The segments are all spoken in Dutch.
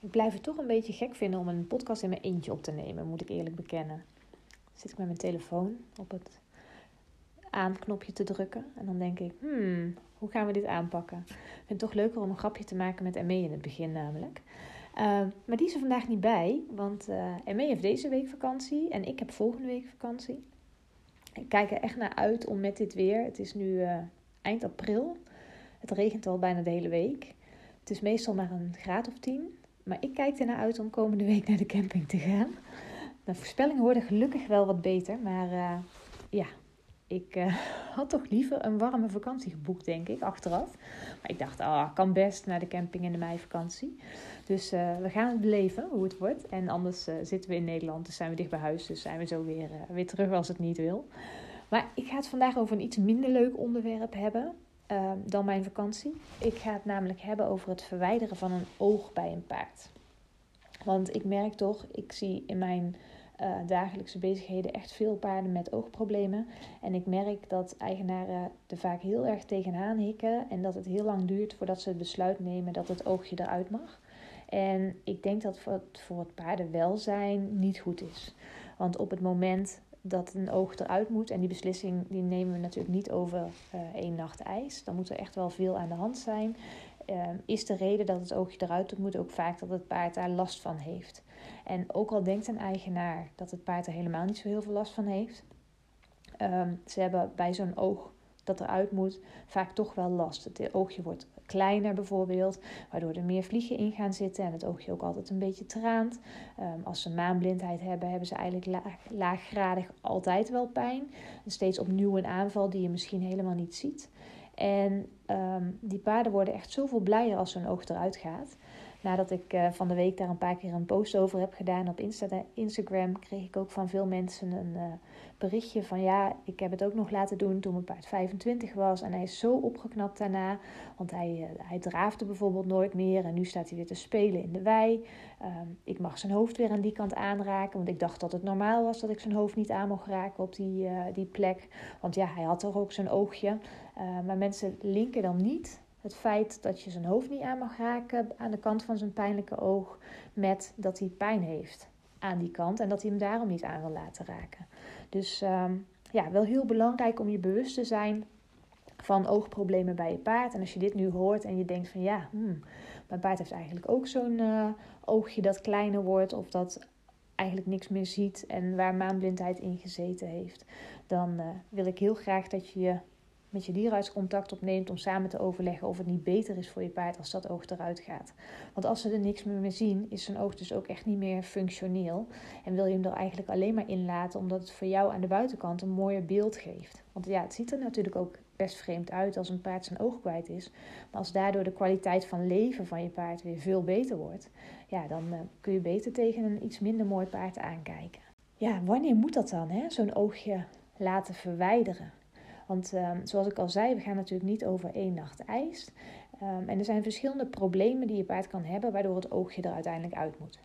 Ik blijf het toch een beetje gek vinden om een podcast in mijn eentje op te nemen, moet ik eerlijk bekennen. Dan zit ik met mijn telefoon op het aanknopje te drukken en dan denk ik, hmm, hoe gaan we dit aanpakken? Ik vind het toch leuker om een grapje te maken met ME in het begin namelijk. Uh, maar die is er vandaag niet bij, want uh, heeft deze week vakantie en ik heb volgende week vakantie. Ik kijk er echt naar uit om met dit weer, het is nu uh, eind april, het regent al bijna de hele week. Het is meestal maar een graad of tien. Maar ik kijk ernaar uit om komende week naar de camping te gaan. De voorspellingen worden gelukkig wel wat beter. Maar uh, ja, ik uh, had toch liever een warme vakantie geboekt, denk ik, achteraf. Maar ik dacht, ah, kan best naar de camping in de meivakantie. Dus uh, we gaan het beleven, hoe het wordt. En anders zitten we in Nederland, dus zijn we dicht bij huis. Dus zijn we zo weer, weer terug als het niet wil. Maar ik ga het vandaag over een iets minder leuk onderwerp hebben. Uh, dan mijn vakantie. Ik ga het namelijk hebben over het verwijderen van een oog bij een paard. Want ik merk toch, ik zie in mijn uh, dagelijkse bezigheden echt veel paarden met oogproblemen. En ik merk dat eigenaren er vaak heel erg tegenaan hikken en dat het heel lang duurt voordat ze het besluit nemen dat het oogje eruit mag. En ik denk dat het, voor het paardenwelzijn niet goed is. Want op het moment dat een oog eruit moet. En die beslissing die nemen we natuurlijk niet over uh, één nacht ijs. Dan moet er echt wel veel aan de hand zijn. Uh, is de reden dat het oogje eruit moet ook vaak dat het paard daar last van heeft. En ook al denkt een eigenaar dat het paard er helemaal niet zo heel veel last van heeft. Um, ze hebben bij zo'n oog dat eruit moet, vaak toch wel last. Het oogje wordt kleiner bijvoorbeeld, waardoor er meer vliegen in gaan zitten en het oogje ook altijd een beetje traant. Um, als ze maanblindheid hebben, hebben ze eigenlijk laag, laaggradig altijd wel pijn. Steeds opnieuw een aanval die je misschien helemaal niet ziet. En um, die paarden worden echt zoveel blijer als zo'n oog eruit gaat. Nadat ik uh, van de week daar een paar keer een post over heb gedaan op Insta Instagram, kreeg ik ook van veel mensen een uh, berichtje van ja, ik heb het ook nog laten doen toen mijn paard 25 was. En hij is zo opgeknapt daarna, want hij, uh, hij draafde bijvoorbeeld nooit meer en nu staat hij weer te spelen in de wei. Um, ik mag zijn hoofd weer aan die kant aanraken, want ik dacht dat het normaal was dat ik zijn hoofd niet aan mocht raken op die, die plek. Want ja, hij had toch ook zijn oogje. maar mensen linken dan niet het feit dat je zijn hoofd niet aan mag raken aan de kant van zijn pijnlijke oog met dat hij pijn heeft aan die kant en dat hij hem daarom niet aan wil laten raken. Dus um, ja, wel heel belangrijk om je bewust te zijn van oogproblemen bij je paard. En als je dit nu hoort en je denkt van ja, hmm, mijn paard heeft eigenlijk ook zo'n uh, oogje dat kleiner wordt of dat eigenlijk niks meer ziet en waar maanblindheid in gezeten heeft, dan uh, wil ik heel graag dat je je met je dierenarts opneemt om samen te overleggen of het niet beter is voor je paard als dat oog eruit gaat. Want als ze er niks meer, zien, is zijn oog dus ook echt niet meer functioneel. En wil je hem er eigenlijk alleen maar in laten omdat het voor jou aan de buitenkant een mooier beeld geeft. Want ja, het ziet er natuurlijk ook best vreemd uit als een paard zijn oog kwijt is. Maar als daardoor de kwaliteit van leven van je paard weer veel beter wordt, ja, dan uh, kun je beter tegen een iets minder mooi paard aankijken. Ja, wanneer moet dat dan, zo'n oogje laten verwijderen? Want um, zoals ik al zei, we gaan natuurlijk niet over één nacht ijs. Um, en er zijn verschillende problemen die je paard kan hebben, waardoor het oogje er uiteindelijk uit moet.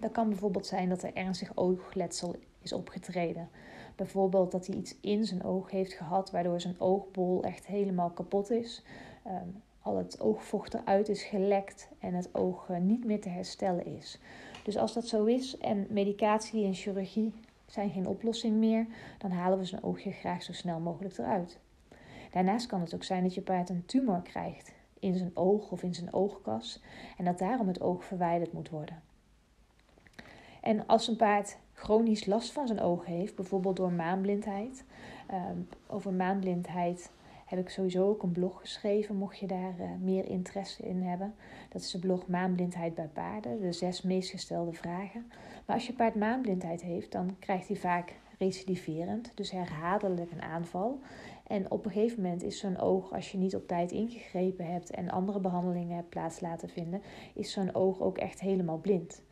Dat kan bijvoorbeeld zijn dat er ernstig oogletsel is opgetreden. Bijvoorbeeld dat hij iets in zijn oog heeft gehad, waardoor zijn oogbol echt helemaal kapot is. Um, al het oogvocht eruit is gelekt en het oog uh, niet meer te herstellen is. Dus als dat zo is en medicatie en chirurgie zijn geen oplossing meer, dan halen we zijn oogje graag zo snel mogelijk eruit. Daarnaast kan het ook zijn dat je paard een tumor krijgt in zijn oog of in zijn oogkas en dat daarom het oog verwijderd moet worden. En als een paard chronisch last van zijn oog heeft, bijvoorbeeld door maanblindheid, um, over maanblindheid heb ik sowieso ook een blog geschreven, mocht je daar uh, meer interesse in hebben. Dat is de blog Maanblindheid bij paarden, de zes meest gestelde vragen. Maar als je paard maanblindheid heeft, dan krijgt hij vaak recidiverend, dus herhaaldelijk een aanval. En op een gegeven moment is zo'n oog, als je niet op tijd ingegrepen hebt en andere behandelingen hebt plaats laten vinden, is zo'n oog ook echt helemaal blind.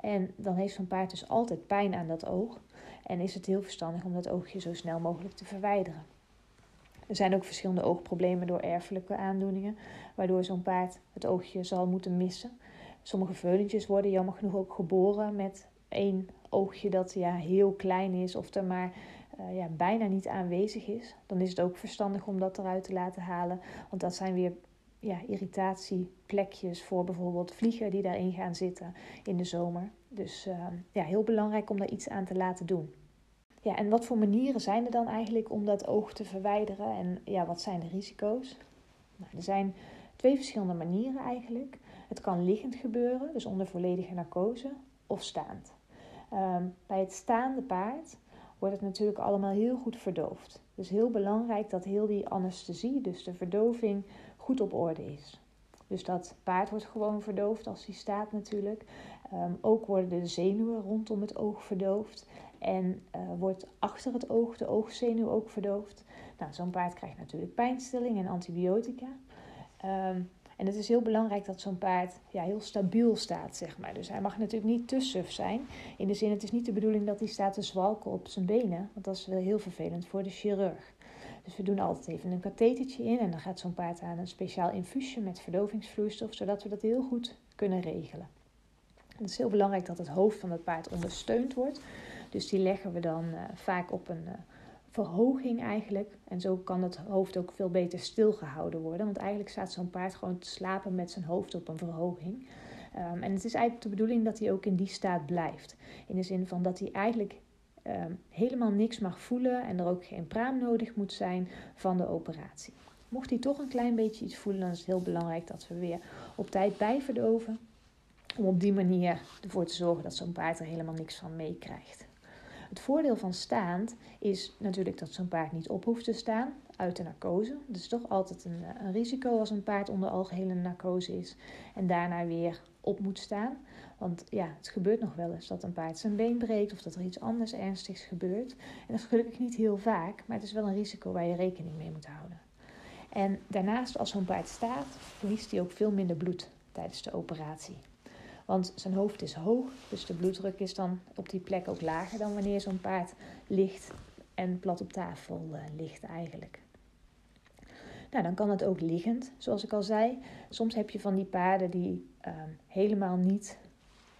En dan heeft zo'n paard dus altijd pijn aan dat oog. En is het heel verstandig om dat oogje zo snel mogelijk te verwijderen. Er zijn ook verschillende oogproblemen door erfelijke aandoeningen, waardoor zo'n paard het oogje zal moeten missen. Sommige veulentjes worden jammer genoeg ook geboren met één oogje dat ja, heel klein is of er maar uh, ja, bijna niet aanwezig is. Dan is het ook verstandig om dat eruit te laten halen. Want dat zijn weer ja, irritatieplekjes voor bijvoorbeeld vliegen die daarin gaan zitten in de zomer. Dus uh, ja, heel belangrijk om daar iets aan te laten doen. Ja, en wat voor manieren zijn er dan eigenlijk om dat oog te verwijderen? En ja, wat zijn de risico's? Nou, er zijn twee verschillende manieren eigenlijk. Het kan liggend gebeuren, dus onder volledige narcose, of staand. Um, bij het staande paard wordt het natuurlijk allemaal heel goed verdoofd. Dus heel belangrijk dat heel die anesthesie, dus de verdoving, goed op orde is. Dus dat paard wordt gewoon verdoofd als hij staat natuurlijk. Um, ook worden de zenuwen rondom het oog verdoofd. En uh, wordt achter het oog de oogzenuw ook verdoofd. Nou, zo'n paard krijgt natuurlijk pijnstilling en antibiotica. Um, en het is heel belangrijk dat zo'n paard ja, heel stabiel staat, zeg maar. Dus hij mag natuurlijk niet te suf zijn. In de zin, het is niet de bedoeling dat hij staat te zwalken op zijn benen. Want dat is wel heel vervelend voor de chirurg. Dus we doen altijd even een kathetertje in. En dan gaat zo'n paard aan een speciaal infuusje met verdovingsvloeistof. Zodat we dat heel goed kunnen regelen. Het is heel belangrijk dat het hoofd van het paard ondersteund wordt. Dus die leggen we dan uh, vaak op een... Uh, verhoging eigenlijk. En zo kan het hoofd ook veel beter stilgehouden worden. Want eigenlijk staat zo'n paard gewoon te slapen met zijn hoofd op een verhoging. Um, en het is eigenlijk de bedoeling dat hij ook in die staat blijft. In de zin van dat hij eigenlijk um, helemaal niks mag voelen en er ook geen praam nodig moet zijn van de operatie. Mocht hij toch een klein beetje iets voelen, dan is het heel belangrijk dat we weer op tijd bijverdoven. Om op die manier ervoor te zorgen dat zo'n paard er helemaal niks van meekrijgt. Het voordeel van staand is natuurlijk dat zo'n paard niet op hoeft te staan uit de narcose. Dat is toch altijd een, eh, een risico als een paard onder algehele narcose is en daarna weer op moet staan. Want ja, het gebeurt nog wel eens dat een paard zijn been breekt of dat er iets anders ernstigs gebeurt. En dat is gelukkig niet heel vaak, maar het is wel een risico waar je rekening mee moet houden. En daarnaast, als zo'n paard staat, verliest hij ook veel minder bloed tijdens de operatie. Want zijn hoofd is hoog, dus de bloeddruk is dan op die plek ook lager dan wanneer zo'n paard ligt en plat op tafel uh, ligt eigenlijk. Nou, dan kan het ook liggend, zoals ik al zei. Soms heb je van die paarden die uh, helemaal niet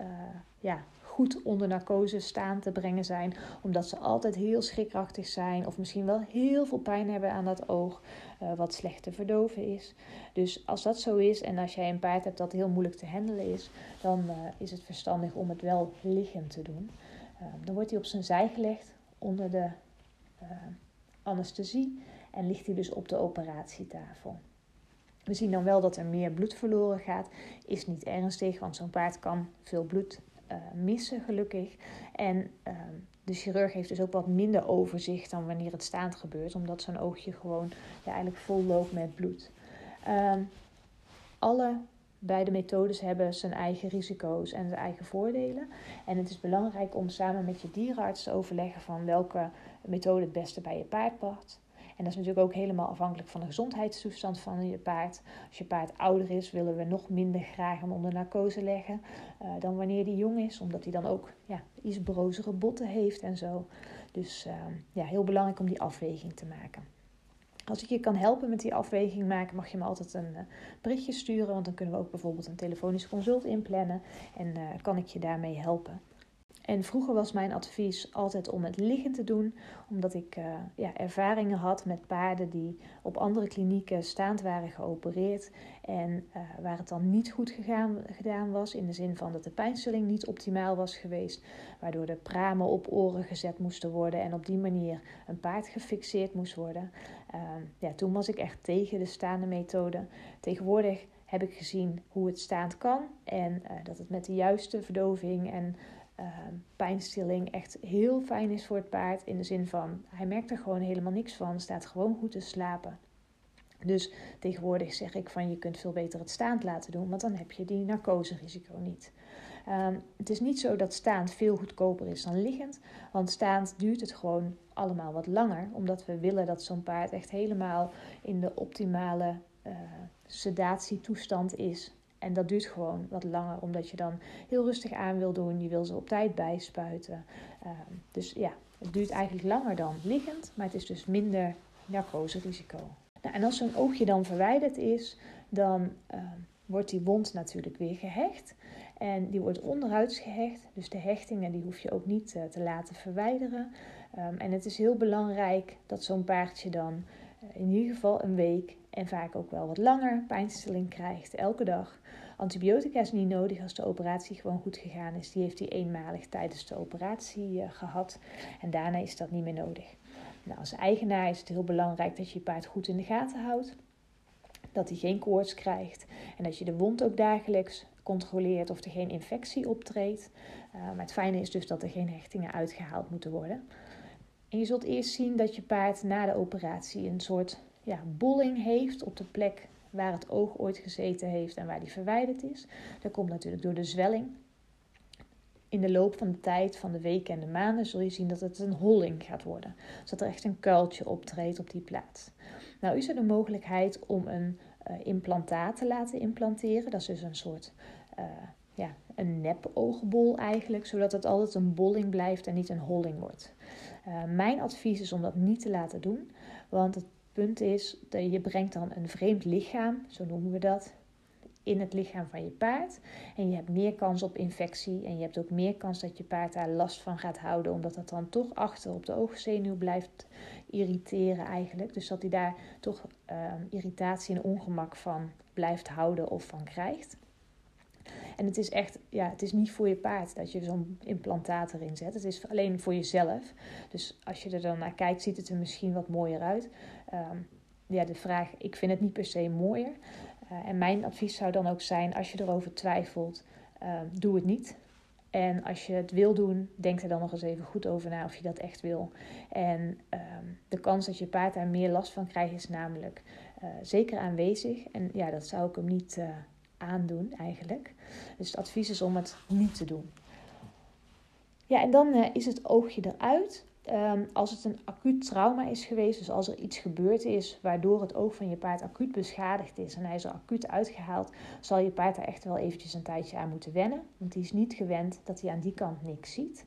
uh, ja, goed onder narcose staan te brengen zijn, omdat ze altijd heel schrikachtig zijn of misschien wel heel veel pijn hebben aan dat oog, uh, wat slecht te verdoven is. Dus als dat zo is en als jij een paard hebt dat heel moeilijk te handelen is, dan uh, is het verstandig om het wel liggend te doen. Uh, dan wordt hij op zijn zij gelegd onder de anesthesie en ligt hij dus op de operatietafel. We zien dan wel dat er meer bloed verloren gaat. Is niet ernstig, want zo'n paard kan veel bloed uh, missen, gelukkig. En uh, de chirurg heeft dus ook wat minder overzicht dan wanneer het staand gebeurt, omdat zo'n oogje gewoon ja, eigenlijk vol loopt met bloed. Uh, alle beide methodes hebben zijn eigen risico's en zijn eigen voordelen. En het is belangrijk om samen met je dierenarts te overleggen van welke methode het beste bij je paard past. En dat is natuurlijk ook helemaal afhankelijk van de gezondheidstoestand van je paard. Als je paard ouder is, willen we nog minder graag hem onder narcose leggen uh, dan wanneer hij jong is, omdat hij dan ook ja, iets brozere botten heeft en zo. Dus uh, ja, heel belangrijk om die afweging te maken. Als ik je kan helpen met die afweging maken, mag je me altijd een uh, berichtje sturen. Want dan kunnen we ook bijvoorbeeld een telefonisch consult inplannen. En kan ik je daarmee helpen. En vroeger was mijn advies altijd om het liggend te doen, omdat ik uh, ja, ervaringen had met paarden die op andere klinieken staand waren geopereerd en uh, waar het dan niet goed gegaan, gedaan was, in de zin van dat de pijnstilling niet optimaal was geweest, waardoor de pramen op oren gezet moesten worden en op die manier een paard gefixeerd moest worden. Uh, ja, toen was ik echt tegen de staande methode. Tegenwoordig heb ik gezien hoe het staand kan en eh, dat het met de juiste verdoving en uh, pijnstilling echt heel fijn is voor het paard. In de zin van, hij merkt er gewoon helemaal niks van, staat gewoon goed te slapen. Dus tegenwoordig zeg ik van, je kunt veel beter het staand laten doen, want dan heb je die narcoserisico niet. Ehm, het is niet zo dat staand veel goedkoper is dan liggend, want staand duurt het gewoon allemaal wat langer, omdat we willen dat zo'n paard echt helemaal in de optimale uh, sedatietoestand is. En dat duurt gewoon wat langer, omdat je dan heel rustig aan wil doen. Je wil ze op tijd bijspuiten. Uh, dus ja, het duurt eigenlijk langer dan liggend, maar het is dus minder narcoserisico. Nou, en als zo'n oogje dan verwijderd is, dan uh, wordt die wond natuurlijk weer gehecht. En die wordt onderhuids gehecht, dus de hechtingen die hoef je ook niet uh, te laten verwijderen. Um, en het is heel belangrijk dat zo'n paardje dan in ieder geval een week en vaak ook wel wat langer pijnstilling krijgt, elke dag. Antibiotica is niet nodig als de operatie gewoon goed gegaan is. Die heeft hij eenmalig tijdens de operatie uh, gehad en daarna is dat niet meer nodig. Nou, als eigenaar is het heel belangrijk dat je je paard goed in de gaten houdt. Dat hij geen koorts krijgt en dat je de wond ook dagelijks controleert of er geen infectie optreedt. Uh, maar het fijne is dus dat er geen hechtingen uitgehaald moeten worden. En je zult eerst zien dat je paard na de operatie een soort ja, bolling heeft op de plek waar het oog ooit gezeten heeft en waar die verwijderd is. Dat komt natuurlijk door de zwelling. In de loop van de tijd, van de weken en de maanden, zul je zien dat het een holling gaat worden. Dus dat er echt een kuiltje optreedt op die plaats. Nou is er de mogelijkheid om een uh, implantaat te laten implanteren. Dat is dus een soort uh, ja, een nep-oogbol eigenlijk, zodat het altijd een bolling blijft en niet een holling wordt. Uh, mijn advies is om dat niet te laten doen, want het punt is dat je brengt dan een vreemd lichaam, zo noemen we dat, in het lichaam van je paard. En je hebt meer kans op infectie en je hebt ook meer kans dat je paard daar last van gaat houden, omdat dat dan toch achter op de oogzenuw blijft irriteren eigenlijk. Dus dat hij daar toch uh, irritatie en ongemak van blijft houden of van krijgt. En het is echt, ja, het is niet voor je paard dat je zo'n implantaat erin zet. Het is alleen voor jezelf. Dus als je er dan naar kijkt, ziet het er misschien wat mooier uit. Um, ja, de vraag, ik vind het niet per se mooier. Uh, en mijn advies zou dan ook zijn, als je erover twijfelt, uh, doe het niet. En als je het wil doen, denk er dan nog eens even goed over na of je dat echt wil. En um, de kans dat je paard daar meer last van krijgt, is namelijk uh, zeker aanwezig. En ja, dat zou ik hem niet uh, aandoen eigenlijk. Dus het advies is om het niet te doen. Ja, en dan uh, is het oogje eruit. Um, als het een acuut trauma is geweest, dus als er iets gebeurd is waardoor het oog van je paard acuut beschadigd is en hij is er acuut uitgehaald, zal je paard daar echt wel eventjes een tijdje aan moeten wennen. Want die is niet gewend dat hij aan die kant niks ziet.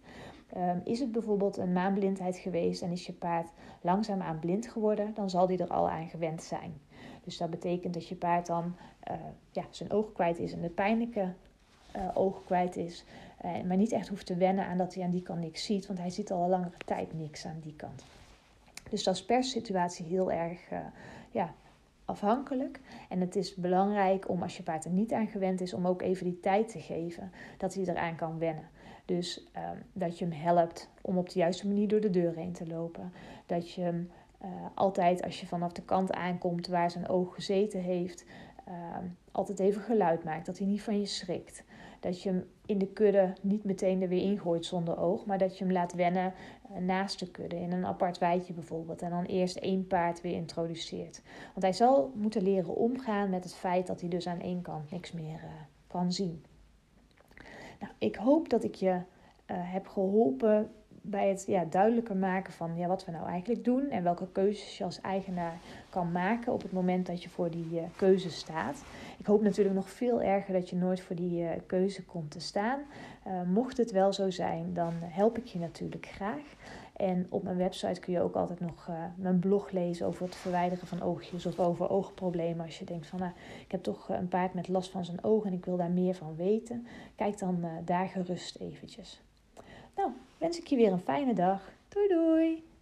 Um, is het bijvoorbeeld een maanblindheid geweest en is je paard langzaamaan blind geworden, dan zal die er al aan gewend zijn. Dus dat betekent dat je paard dan uh, ja, zijn oog kwijt is en de pijnlijke oog kwijt is. Uh, maar niet echt hoeft te wennen aan dat hij aan die kant niks ziet, want hij ziet al een langere tijd niks aan die kant. Dus dat is per situatie heel erg ja, afhankelijk. En het is belangrijk om, als je paard er niet aan gewend is, om ook even die tijd te geven dat hij eraan kan wennen. Dus um, dat je hem helpt om op de juiste manier door de deur heen te lopen. Dat je hem altijd als je vanaf de kant aankomt waar zijn oog gezeten heeft, uh, altijd even geluid maakt. Dat hij niet van je schrikt. Dat je hem in de kudde niet meteen er weer ingooit zonder oog, maar dat je hem laat wennen uh, naast de kudde, in een apart weidje bijvoorbeeld. En dan eerst één paard weer introduceert. Want hij zal moeten leren omgaan met het feit dat hij dus aan één kant niks meer uh, kan zien. Nou, ik hoop dat ik je uh, heb geholpen bij het ja, duidelijker maken van ja, wat we nou eigenlijk doen en welke keuzes je als eigenaar kan maken op het moment dat je voor die uh, keuze staat. Ik hoop natuurlijk nog veel erger dat je nooit voor die uh, keuze komt te staan. Uh, mocht het wel zo zijn, dan help ik je natuurlijk graag. En op mijn website kun je ook altijd nog mijn blog lezen over het verwijderen van oogjes of over oogproblemen. Als je denkt van nou, ik heb toch een paard met last van zijn ogen en ik wil daar meer van weten. Kijk dan daar gerust eventjes. Nou, wens ik je weer een fijne dag. Doei doei!